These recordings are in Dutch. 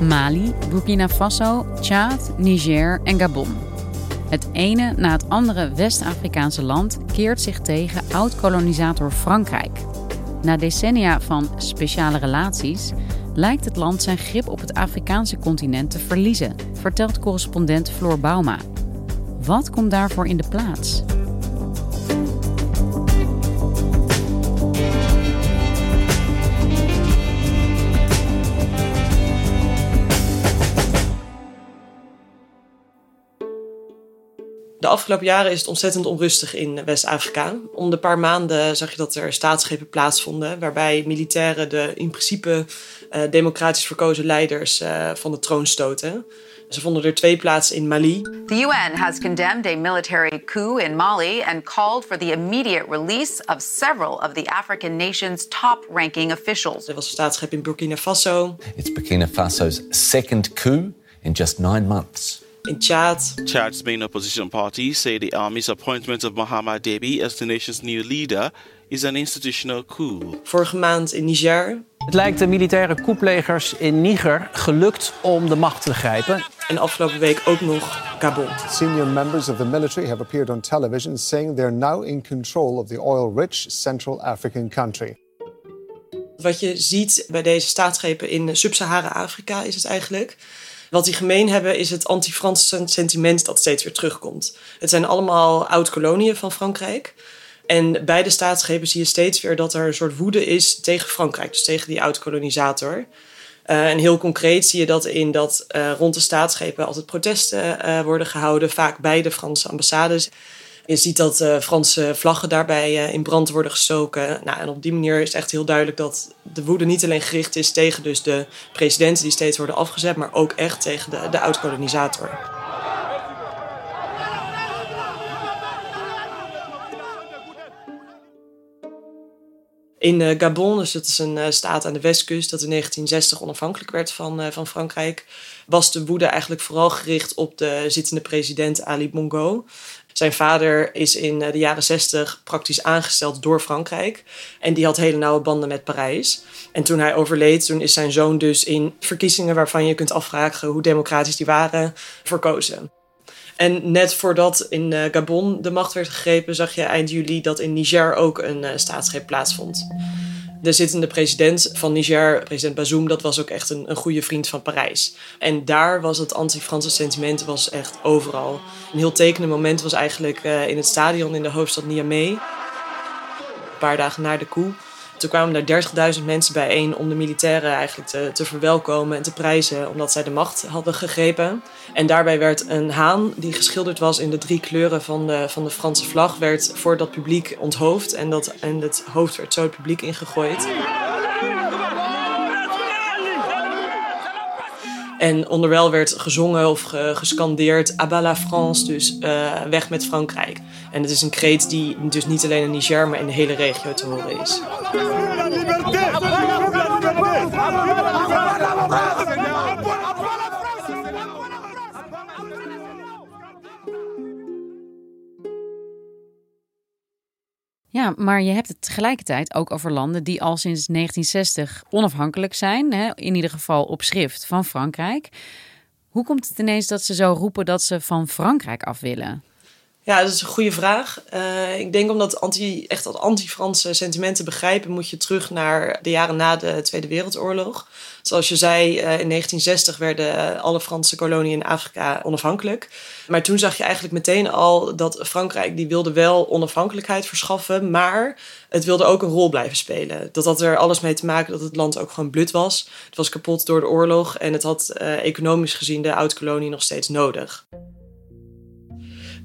Mali, Burkina Faso, Tjaad, Niger en Gabon. Het ene na het andere West-Afrikaanse land keert zich tegen oud-kolonisator Frankrijk. Na decennia van speciale relaties lijkt het land zijn grip op het Afrikaanse continent te verliezen, vertelt correspondent Floor Bauma. Wat komt daarvoor in de plaats? De afgelopen jaren is het ontzettend onrustig in West-Afrika. Om de paar maanden zag je dat er staatsgrepen plaatsvonden, waarbij militairen de in principe uh, democratisch verkozen leiders uh, van de troon stoten. Ze vonden er twee plaats in Mali. The UN has condemned a military coup in Mali and called for the immediate release of several of the African nation's top-ranking officials. Er was een staatsgreep in Burkina Faso. It's Burkina Faso's second coup in just nine months. In Chad. Chad's main opposition parties say the army's appointment of Mohamed Debi as the nation's new leader is an institutional coup. Vorige maand in Niger. Het lijkt de militaire koeplegers in Niger gelukt om de macht te grijpen. En afgelopen week ook nog Gabon. Senior members of the military have appeared on television saying they're now in control of the oil-rich Central African country. Wat je ziet bij deze staatsgrepen in Sub-Sahara-Afrika is het eigenlijk. Wat die gemeen hebben is het anti-Franse sentiment dat steeds weer terugkomt. Het zijn allemaal oud-koloniën van Frankrijk. En bij de staatsgrepen zie je steeds weer dat er een soort woede is tegen Frankrijk, dus tegen die oud-kolonisator. Uh, en heel concreet zie je dat in dat uh, rond de staatsgrepen altijd protesten uh, worden gehouden, vaak bij de Franse ambassades. Je ziet dat Franse vlaggen daarbij in brand worden gestoken. Nou, en op die manier is echt heel duidelijk dat de woede niet alleen gericht is tegen dus de presidenten die steeds worden afgezet, maar ook echt tegen de, de oud-kolonisator. In uh, Gabon, dus dat is een staat aan de westkust dat in 1960 onafhankelijk werd van, van Frankrijk, was de woede eigenlijk vooral gericht op de zittende president Ali Bongo. Zijn vader is in de jaren 60 praktisch aangesteld door Frankrijk en die had hele nauwe banden met Parijs. En toen hij overleed, toen is zijn zoon dus in verkiezingen waarvan je kunt afvragen hoe democratisch die waren, verkozen. En net voordat in uh, Gabon de macht werd gegrepen, zag je eind juli dat in Niger ook een uh, staatsgreep plaatsvond. De zittende president van Niger, president Bazoum, dat was ook echt een, een goede vriend van Parijs. En daar was het anti-Franse sentiment was echt overal. Een heel tekenend moment was eigenlijk uh, in het stadion in de hoofdstad Niamey. Een paar dagen na de coup. Toen kwamen daar 30.000 mensen bijeen om de militairen eigenlijk te, te verwelkomen en te prijzen, omdat zij de macht hadden gegrepen. En daarbij werd een haan die geschilderd was in de drie kleuren van de, van de Franse vlag, werd voor dat publiek onthoofd en, dat, en het hoofd werd zo het publiek ingegooid. En onderwijl werd gezongen of gescandeerd Abat la France, dus uh, weg met Frankrijk. En het is een kreet die dus niet alleen in Niger, maar in de hele regio te horen is. Maar je hebt het tegelijkertijd ook over landen die al sinds 1960 onafhankelijk zijn, hè, in ieder geval op schrift van Frankrijk. Hoe komt het ineens dat ze zo roepen dat ze van Frankrijk af willen? Ja, dat is een goede vraag. Uh, ik denk omdat anti, echt dat anti-Franse sentimenten begrijpen, moet je terug naar de jaren na de Tweede Wereldoorlog. Zoals je zei, uh, in 1960 werden alle Franse koloniën in Afrika onafhankelijk. Maar toen zag je eigenlijk meteen al dat Frankrijk die wilde wel onafhankelijkheid verschaffen, maar het wilde ook een rol blijven spelen. Dat had er alles mee te maken dat het land ook gewoon blut was. Het was kapot door de oorlog en het had uh, economisch gezien de oud-kolonie nog steeds nodig.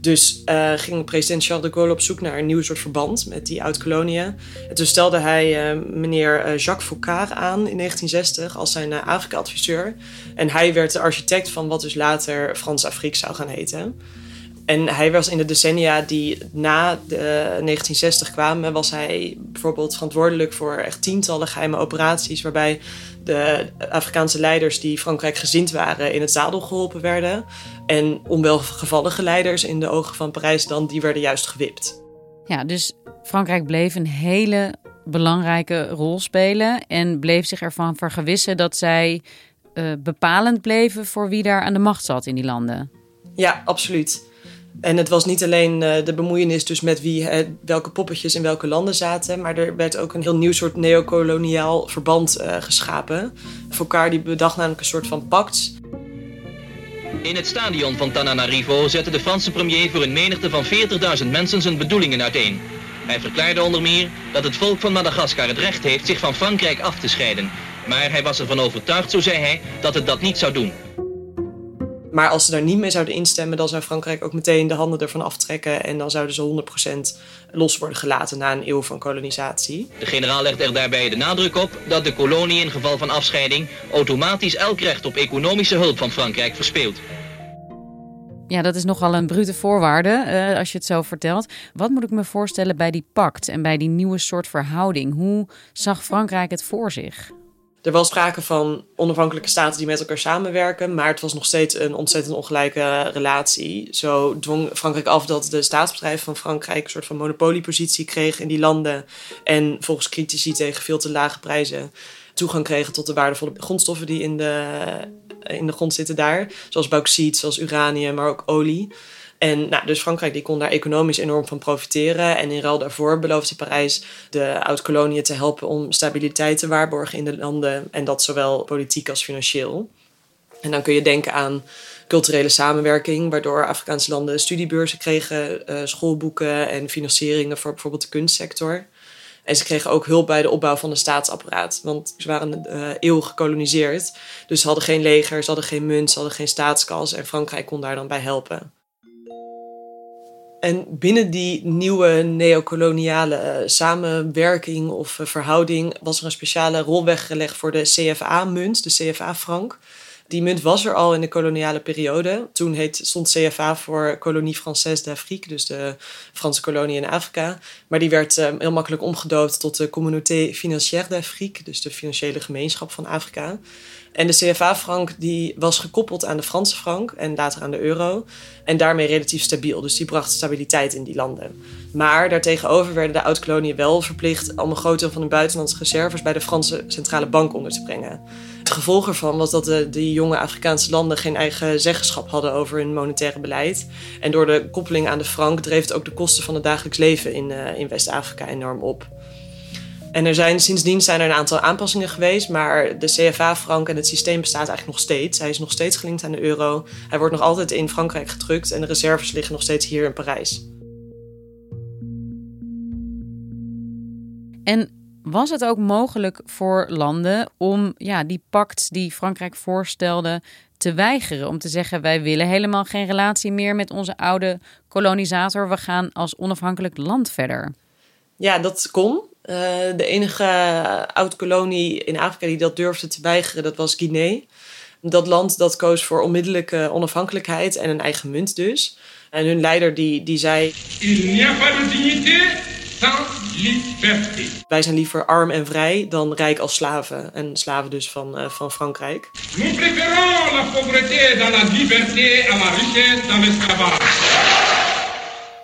Dus uh, ging president Charles de Gaulle op zoek naar een nieuw soort verband met die oud-koloniën. En toen stelde hij uh, meneer uh, Jacques Faucard aan in 1960 als zijn Afrika-adviseur. En hij werd de architect van wat dus later Frans-Afrique zou gaan heten. En hij was in de decennia die na de 1960 kwamen, was hij bijvoorbeeld verantwoordelijk voor echt tientallen geheime operaties. Waarbij de Afrikaanse leiders die Frankrijk gezind waren in het zadel geholpen werden. En onwelgevallige leiders in de ogen van Parijs dan, die werden juist gewipt. Ja, dus Frankrijk bleef een hele belangrijke rol spelen en bleef zich ervan vergewissen dat zij uh, bepalend bleven voor wie daar aan de macht zat in die landen. Ja, absoluut. En het was niet alleen uh, de bemoeienis dus met wie, uh, welke poppetjes in welke landen zaten, maar er werd ook een heel nieuw soort neocoloniaal verband uh, geschapen. Foucault die bedacht namelijk een soort van pact. In het stadion van Tananarivo zette de Franse premier voor een menigte van 40.000 mensen zijn bedoelingen uiteen. Hij verklaarde onder meer dat het volk van Madagaskar het recht heeft zich van Frankrijk af te scheiden. Maar hij was ervan overtuigd, zo zei hij, dat het dat niet zou doen. Maar als ze daar niet mee zouden instemmen, dan zou Frankrijk ook meteen de handen ervan aftrekken. En dan zouden ze 100% los worden gelaten na een eeuw van kolonisatie. De generaal legt er daarbij de nadruk op dat de kolonie in geval van afscheiding automatisch elk recht op economische hulp van Frankrijk verspeelt. Ja, dat is nogal een brute voorwaarde uh, als je het zo vertelt. Wat moet ik me voorstellen bij die pact en bij die nieuwe soort verhouding? Hoe zag Frankrijk het voor zich? Er was sprake van onafhankelijke staten die met elkaar samenwerken, maar het was nog steeds een ontzettend ongelijke relatie. Zo dwong Frankrijk af dat de staatsbedrijven van Frankrijk een soort van monopoliepositie kregen in die landen en volgens critici tegen veel te lage prijzen toegang kregen tot de waardevolle grondstoffen die in de, in de grond zitten daar, zoals bauxiet, zoals uranium, maar ook olie. En nou, dus Frankrijk die kon daar economisch enorm van profiteren. En in ruil daarvoor beloofde Parijs de oud-koloniën te helpen om stabiliteit te waarborgen in de landen. En dat zowel politiek als financieel. En dan kun je denken aan culturele samenwerking, waardoor Afrikaanse landen studiebeurzen kregen, uh, schoolboeken en financieringen voor bijvoorbeeld de kunstsector. En ze kregen ook hulp bij de opbouw van een staatsapparaat. Want ze waren uh, eeuwig gekoloniseerd. Dus ze hadden geen leger, ze hadden geen munt, ze hadden geen staatskas. En Frankrijk kon daar dan bij helpen. En binnen die nieuwe neocoloniale uh, samenwerking of uh, verhouding was er een speciale rol weggelegd voor de CFA-munt, de CFA-frank. Die munt was er al in de koloniale periode. Toen heet, stond CFA voor Colonie Française d'Afrique, dus de Franse kolonie in Afrika. Maar die werd uh, heel makkelijk omgedoopt tot de Communauté Financière d'Afrique, dus de financiële gemeenschap van Afrika. En de CFA-frank die was gekoppeld aan de Franse frank en later aan de euro. En daarmee relatief stabiel. Dus die bracht stabiliteit in die landen. Maar daartegenover werden de oud-koloniën wel verplicht om een groot deel van hun buitenlandse reserves bij de Franse centrale bank onder te brengen. Het gevolg ervan was dat de, die jonge Afrikaanse landen geen eigen zeggenschap hadden over hun monetaire beleid. En door de koppeling aan de frank dreef het ook de kosten van het dagelijks leven in, uh, in West-Afrika enorm op. En er zijn sindsdien zijn er een aantal aanpassingen geweest, maar de CFA-frank en het systeem bestaat eigenlijk nog steeds. Hij is nog steeds gelinkt aan de euro. Hij wordt nog altijd in Frankrijk gedrukt en de reserves liggen nog steeds hier in Parijs. En was het ook mogelijk voor landen om ja, die pact die Frankrijk voorstelde te weigeren? Om te zeggen: wij willen helemaal geen relatie meer met onze oude kolonisator. We gaan als onafhankelijk land verder. Ja, dat kon. Uh, de enige oud-kolonie in Afrika die dat durfde te weigeren, dat was Guinea. Dat land dat koos voor onmiddellijke onafhankelijkheid en een eigen munt dus. En hun leider die, die zei... Il n'y a pas de dignité sans liberté. Wij zijn liever arm en vrij dan rijk als slaven. En slaven dus van, uh, van Frankrijk. Nous préférons la pauvreté dans la liberté à la richesse dans l'esclavage.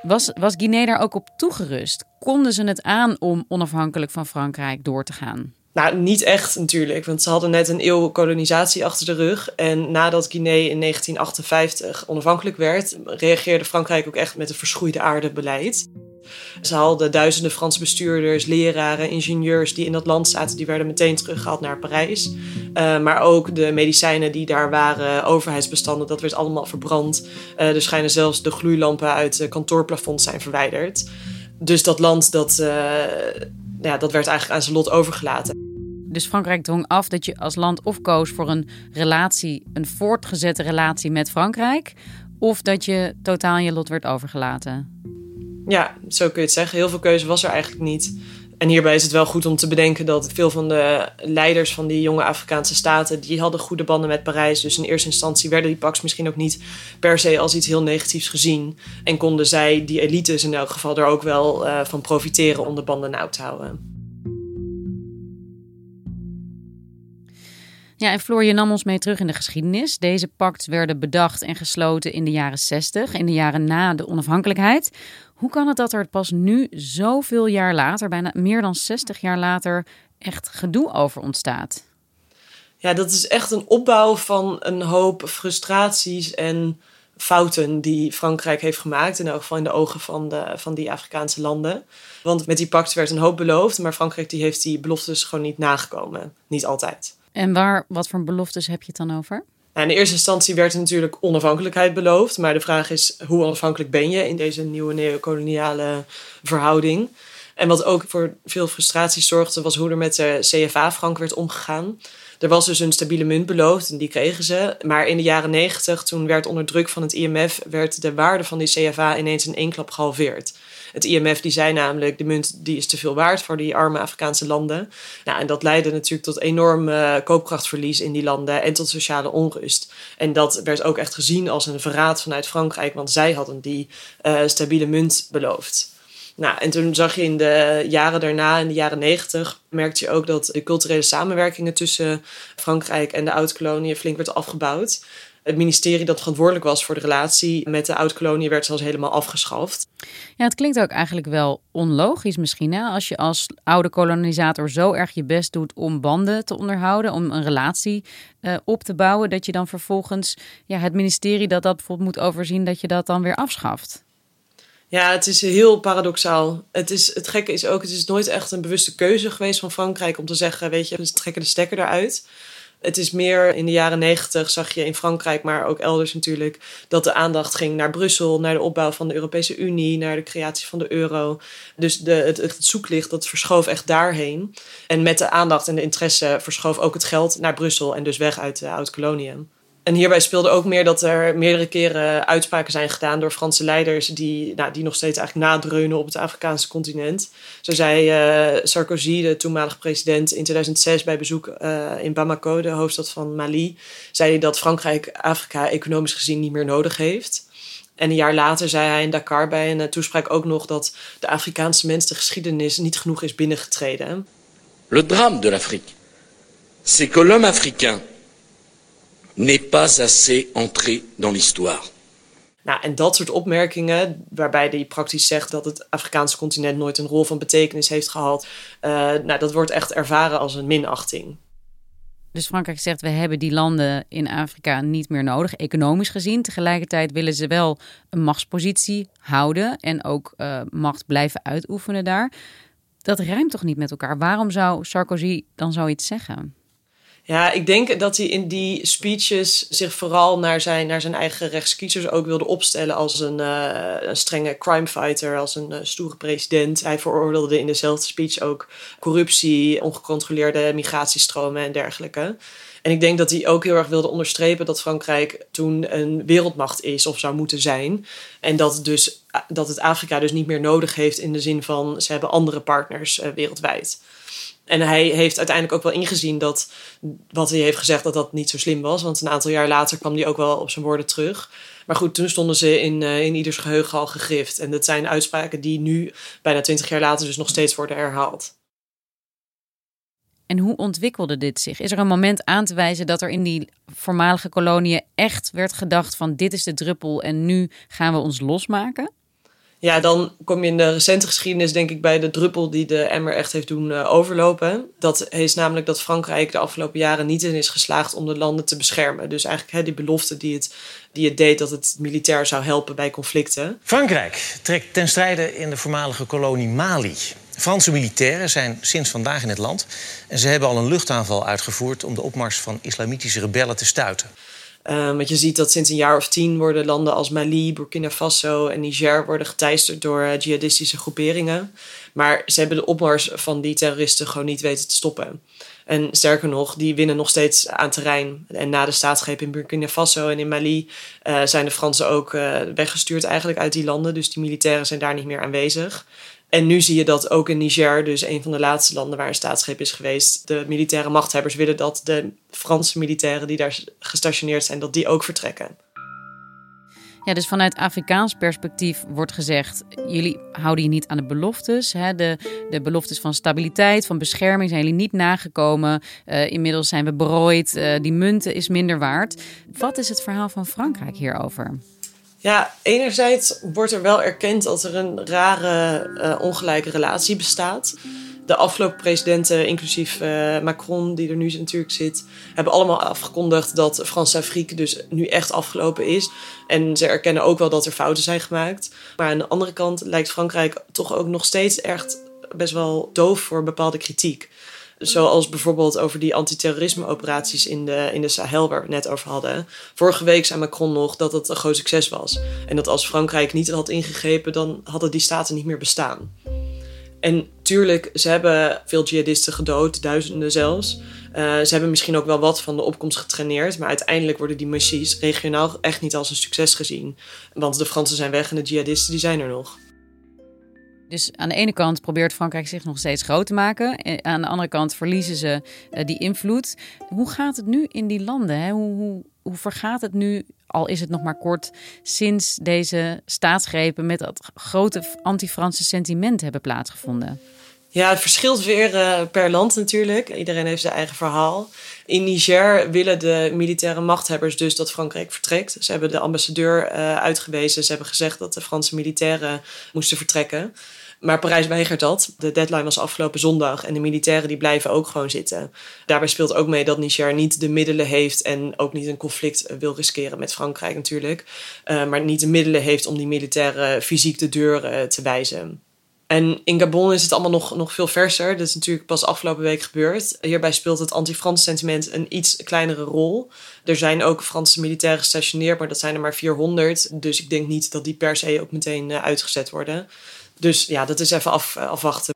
Was, was Guinea daar ook op toegerust? Konden ze het aan om onafhankelijk van Frankrijk door te gaan? Nou, niet echt natuurlijk, want ze hadden net een eeuw kolonisatie achter de rug. En nadat Guinea in 1958 onafhankelijk werd, reageerde Frankrijk ook echt met een verschroeide aarde beleid. Ze hadden duizenden Franse bestuurders, leraren, ingenieurs die in dat land zaten, die werden meteen teruggehaald naar Parijs. Uh, maar ook de medicijnen die daar waren, overheidsbestanden, dat werd allemaal verbrand. Uh, er schijnen zelfs de gloeilampen uit de kantoorplafond zijn verwijderd. Dus dat land, dat, uh, ja, dat werd eigenlijk aan zijn lot overgelaten. Dus Frankrijk dwong af dat je als land of koos voor een relatie, een voortgezette relatie met Frankrijk, of dat je totaal je lot werd overgelaten? Ja, zo kun je het zeggen. Heel veel keuze was er eigenlijk niet. En hierbij is het wel goed om te bedenken dat veel van de leiders van die jonge Afrikaanse staten, die hadden goede banden met Parijs. Dus in eerste instantie werden die pacts misschien ook niet per se als iets heel negatiefs gezien. En konden zij, die elites in elk geval, er ook wel uh, van profiteren om de banden nauw te houden. Ja, en Floor, je nam ons mee terug in de geschiedenis. Deze pact werden bedacht en gesloten in de jaren 60, in de jaren na de onafhankelijkheid. Hoe kan het dat er pas nu, zoveel jaar later, bijna meer dan 60 jaar later, echt gedoe over ontstaat? Ja, dat is echt een opbouw van een hoop frustraties en fouten die Frankrijk heeft gemaakt. In elk geval in de ogen van, de, van die Afrikaanse landen. Want met die pact werd een hoop beloofd, maar Frankrijk die heeft die beloftes gewoon niet nagekomen. Niet altijd. En waar, wat voor beloftes heb je het dan over? Nou, in eerste instantie werd er natuurlijk onafhankelijkheid beloofd. Maar de vraag is, hoe onafhankelijk ben je in deze nieuwe neocoloniale verhouding? En wat ook voor veel frustratie zorgde, was hoe er met de CFA-frank werd omgegaan. Er was dus een stabiele munt beloofd en die kregen ze. Maar in de jaren negentig, toen werd onder druk van het IMF, werd de waarde van die CFA ineens in één klap gehalveerd. Het IMF die zei namelijk, de munt die is te veel waard voor die arme Afrikaanse landen. Nou, en dat leidde natuurlijk tot enorm uh, koopkrachtverlies in die landen en tot sociale onrust. En dat werd ook echt gezien als een verraad vanuit Frankrijk, want zij hadden die uh, stabiele munt beloofd. Nou, en toen zag je in de jaren daarna, in de jaren negentig, merkte je ook dat de culturele samenwerkingen tussen Frankrijk en de oud-koloniën flink werd afgebouwd. Het ministerie dat verantwoordelijk was voor de relatie met de oud-kolonie werd zelfs helemaal afgeschaft. Ja, het klinkt ook eigenlijk wel onlogisch misschien. Hè? Als je als oude kolonisator zo erg je best doet om banden te onderhouden, om een relatie uh, op te bouwen, dat je dan vervolgens ja, het ministerie dat dat bijvoorbeeld moet overzien, dat je dat dan weer afschaft. Ja, het is heel paradoxaal. Het, is, het gekke is ook, het is nooit echt een bewuste keuze geweest van Frankrijk om te zeggen, weet je, we trekken de stekker eruit. Het is meer in de jaren negentig zag je in Frankrijk, maar ook elders natuurlijk, dat de aandacht ging naar Brussel, naar de opbouw van de Europese Unie, naar de creatie van de euro. Dus de, het, zoeklicht dat verschoof echt daarheen. En met de aandacht en de interesse verschoof ook het geld naar Brussel en dus weg uit de oud-koloniën. En hierbij speelde ook meer dat er meerdere keren uitspraken zijn gedaan door Franse leiders die, nou, die nog steeds eigenlijk nadreunen op het Afrikaanse continent. Zo zei uh, Sarkozy, de toenmalige president, in 2006 bij bezoek uh, in Bamako, de hoofdstad van Mali, zei hij dat Frankrijk Afrika economisch gezien niet meer nodig heeft. En een jaar later zei hij in Dakar bij een toespraak ook nog dat de Afrikaanse mens de geschiedenis niet genoeg is binnengetreden. Le drame de l'Afrique, c'est que l'homme africain n'est pas assez entré dans l'histoire. Nou, en dat soort opmerkingen, waarbij hij praktisch zegt dat het Afrikaanse continent nooit een rol van betekenis heeft gehad, uh, nou, dat wordt echt ervaren als een minachting. Dus Frankrijk zegt, we hebben die landen in Afrika niet meer nodig, economisch gezien. Tegelijkertijd willen ze wel een machtspositie houden en ook uh, macht blijven uitoefenen daar. Dat rijmt toch niet met elkaar? Waarom zou Sarkozy dan zoiets zeggen? Ja, ik denk dat hij in die speeches zich vooral naar zijn, naar zijn eigen rechtskiezers ook wilde opstellen als een, uh, een strenge crimefighter, als een uh, stoere president. Hij veroordeelde in dezelfde speech ook corruptie, ongecontroleerde migratiestromen en dergelijke. En ik denk dat hij ook heel erg wilde onderstrepen dat Frankrijk toen een wereldmacht is of zou moeten zijn. En dat, dus, dat het Afrika dus niet meer nodig heeft in de zin van ze hebben andere partners wereldwijd. En hij heeft uiteindelijk ook wel ingezien dat wat hij heeft gezegd, dat dat niet zo slim was. Want een aantal jaar later kwam hij ook wel op zijn woorden terug. Maar goed, toen stonden ze in, uh, in ieders geheugen al gegrift. En dat zijn uitspraken die nu, bijna twintig jaar later, dus nog steeds worden herhaald. En hoe ontwikkelde dit zich? Is er een moment aan te wijzen dat er in die voormalige koloniën echt werd gedacht van dit is de druppel en nu gaan we ons losmaken? Ja, dan kom je in de recente geschiedenis denk ik bij de druppel die de emmer echt heeft doen uh, overlopen. Dat is namelijk dat Frankrijk de afgelopen jaren niet in is geslaagd om de landen te beschermen. Dus eigenlijk hè, die belofte die het, die het deed dat het militair zou helpen bij conflicten. Frankrijk trekt ten strijde in de voormalige kolonie Mali. Franse militairen zijn sinds vandaag in het land. En ze hebben al een luchtaanval uitgevoerd om de opmars van islamitische rebellen te stuiten. Um, want je ziet dat sinds een jaar of tien worden landen als Mali, Burkina Faso en Niger worden geteisterd door uh, jihadistische groeperingen. Maar ze hebben de opmars van die terroristen gewoon niet weten te stoppen. En sterker nog, die winnen nog steeds aan terrein. En na de staatsgreep in Burkina Faso en in Mali uh, zijn de Fransen ook uh, weggestuurd eigenlijk uit die landen. Dus die militairen zijn daar niet meer aanwezig. En nu zie je dat ook in Niger, dus een van de laatste landen waar een staatsgreep is geweest, de militaire machthebbers willen dat de Franse militairen die daar gestationeerd zijn, dat die ook vertrekken. Ja, dus vanuit Afrikaans perspectief wordt gezegd: jullie houden je niet aan de beloftes. Hè? De, de beloftes van stabiliteit, van bescherming zijn jullie niet nagekomen. Uh, inmiddels zijn we berooid. Uh, die munten is minder waard. Wat is het verhaal van Frankrijk hierover? Ja, enerzijds wordt er wel erkend dat er een rare, uh, ongelijke relatie bestaat. De afgelopen presidenten, inclusief uh, Macron, die er nu natuurlijk zit, hebben allemaal afgekondigd dat France-Afrique dus nu echt afgelopen is. En ze erkennen ook wel dat er fouten zijn gemaakt. Maar aan de andere kant lijkt Frankrijk toch ook nog steeds echt best wel doof voor bepaalde kritiek. Zoals bijvoorbeeld over die antiterrorisme-operaties in de, in de Sahel, waar we het net over hadden. Vorige week zei Macron nog dat het een groot succes was. En dat als Frankrijk niet had ingegrepen, dan hadden die staten niet meer bestaan. En tuurlijk, ze hebben veel jihadisten gedood, duizenden zelfs. Uh, ze hebben misschien ook wel wat van de opkomst getraineerd. Maar uiteindelijk worden die missies regionaal echt niet als een succes gezien. Want de Fransen zijn weg en de jihadisten die zijn er nog. Dus aan de ene kant probeert Frankrijk zich nog steeds groot te maken. En aan de andere kant verliezen ze uh, die invloed. Hoe gaat het nu in die landen? Hè? Hoe, hoe, hoe vergaat het nu, al is het nog maar kort, sinds deze staatsgrepen met dat grote anti-Franse sentiment hebben plaatsgevonden? Ja, het verschilt weer uh, per land natuurlijk. Iedereen heeft zijn eigen verhaal. In Niger willen de militaire machthebbers dus dat Frankrijk vertrekt. Ze hebben de ambassadeur uitgewezen. Ze hebben gezegd dat de Franse militairen moesten vertrekken. Maar Parijs weigert dat. De deadline was afgelopen zondag en de militairen die blijven ook gewoon zitten. Daarbij speelt ook mee dat Niger niet de middelen heeft en ook niet een conflict wil riskeren met Frankrijk natuurlijk. Uh, maar niet de middelen heeft om die militairen fysiek de deur uh, te wijzen. En in Gabon is het allemaal nog, nog veel verser. Dat is natuurlijk pas afgelopen week gebeurd. Hierbij speelt het anti-Frans sentiment een iets kleinere rol. Er zijn ook Franse militairen gestationeerd, maar dat zijn er maar 400. Dus ik denk niet dat die per se ook meteen uitgezet worden. Dus ja, dat is even af, afwachten.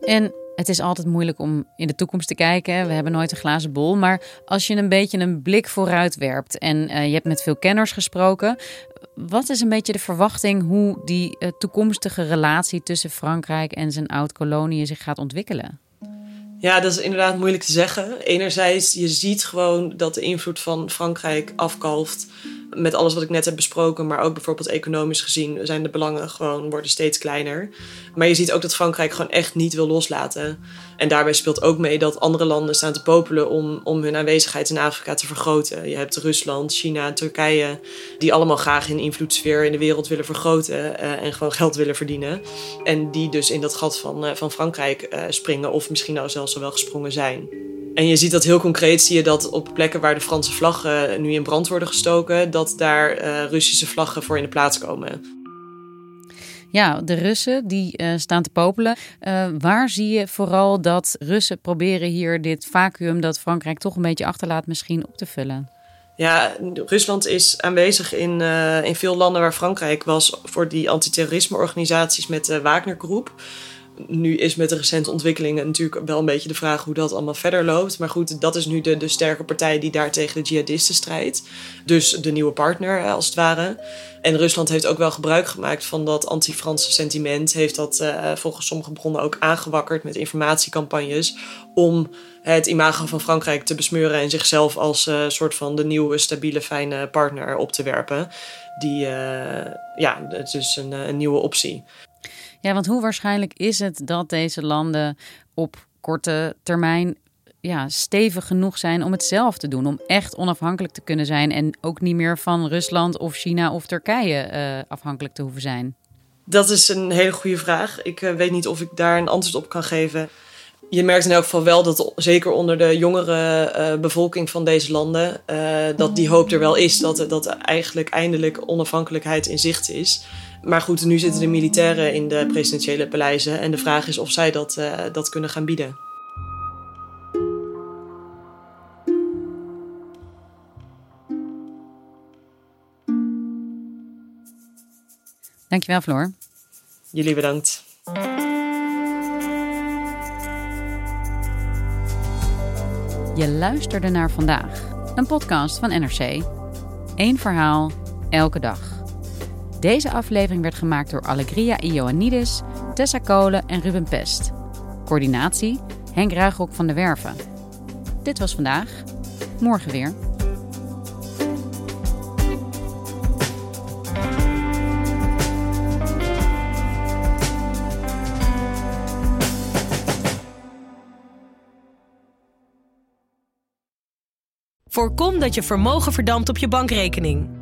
En het is altijd moeilijk om in de toekomst te kijken. We hebben nooit een glazen bol. Maar als je een beetje een blik vooruit werpt en uh, je hebt met veel kenners gesproken. Wat is een beetje de verwachting hoe die uh, toekomstige relatie tussen Frankrijk en zijn oud-koloniën zich gaat ontwikkelen? Ja, dat is inderdaad moeilijk te zeggen. Enerzijds, je ziet gewoon dat de invloed van Frankrijk afkalft met alles wat ik net heb besproken, maar ook bijvoorbeeld economisch gezien, zijn de belangen gewoon worden steeds kleiner. Maar je ziet ook dat Frankrijk gewoon echt niet wil loslaten. En daarbij speelt ook mee dat andere landen staan te popelen om, om hun aanwezigheid in Afrika te vergroten. Je hebt Rusland, China, Turkije, die allemaal graag hun invloedssfeer in de wereld willen vergroten uh, en gewoon geld willen verdienen. En die dus in dat gat van, uh, van Frankrijk uh, springen, of misschien nou zelfs al wel gesprongen zijn. En je ziet dat heel concreet, zie je dat op plekken waar de Franse vlaggen nu in brand worden gestoken, dat daar uh, Russische vlaggen voor in de plaats komen. Ja, de Russen die uh, staan te popelen. Uh, waar zie je vooral dat Russen proberen hier dit vacuüm dat Frankrijk toch een beetje achterlaat misschien op te vullen? Ja, Rusland is aanwezig in, uh, in veel landen waar Frankrijk was voor die antiterrorisme-organisaties met de Wagner-groep nu is met de recente ontwikkelingen natuurlijk wel een beetje de vraag hoe dat allemaal verder loopt. Maar goed, dat is nu de, de sterke partij die daar tegen de jihadisten strijdt. Dus de nieuwe partner, als het ware. En Rusland heeft ook wel gebruik gemaakt van dat anti-Franse sentiment. Heeft dat uh, volgens sommige bronnen ook aangewakkerd met informatiecampagnes. Om het imago van Frankrijk te besmeuren en zichzelf als uh, soort van de nieuwe, stabiele, fijne partner op te werpen. Die, ja, het is een, een nieuwe optie. Ja, want hoe waarschijnlijk is het dat deze landen op korte termijn ja, stevig genoeg zijn om het zelf te doen? Om echt onafhankelijk te kunnen zijn en ook niet meer van Rusland of China of Turkije uh, afhankelijk te hoeven zijn? Dat is een hele goede vraag. Ik uh, weet niet of ik daar een antwoord op kan geven. Je merkt in elk geval wel dat zeker onder de jongere uh, bevolking van deze landen, dat die hoop er wel is dat, dat eigenlijk eindelijk onafhankelijkheid in zicht is. Maar goed, nu zitten de militairen in de presidentiële paleizen. En de vraag is of zij dat, eh, dat kunnen gaan bieden. Dankjewel, Floor. Jullie bedankt. Je luisterde naar vandaag, een podcast van NRC. Eén verhaal, elke dag. Deze aflevering werd gemaakt door Allegria Ioannidis, Tessa Kolen en Ruben Pest. Coördinatie Henk Ruigrok van de Werven. Dit was vandaag. Morgen weer. Voorkom dat je vermogen verdampt op je bankrekening.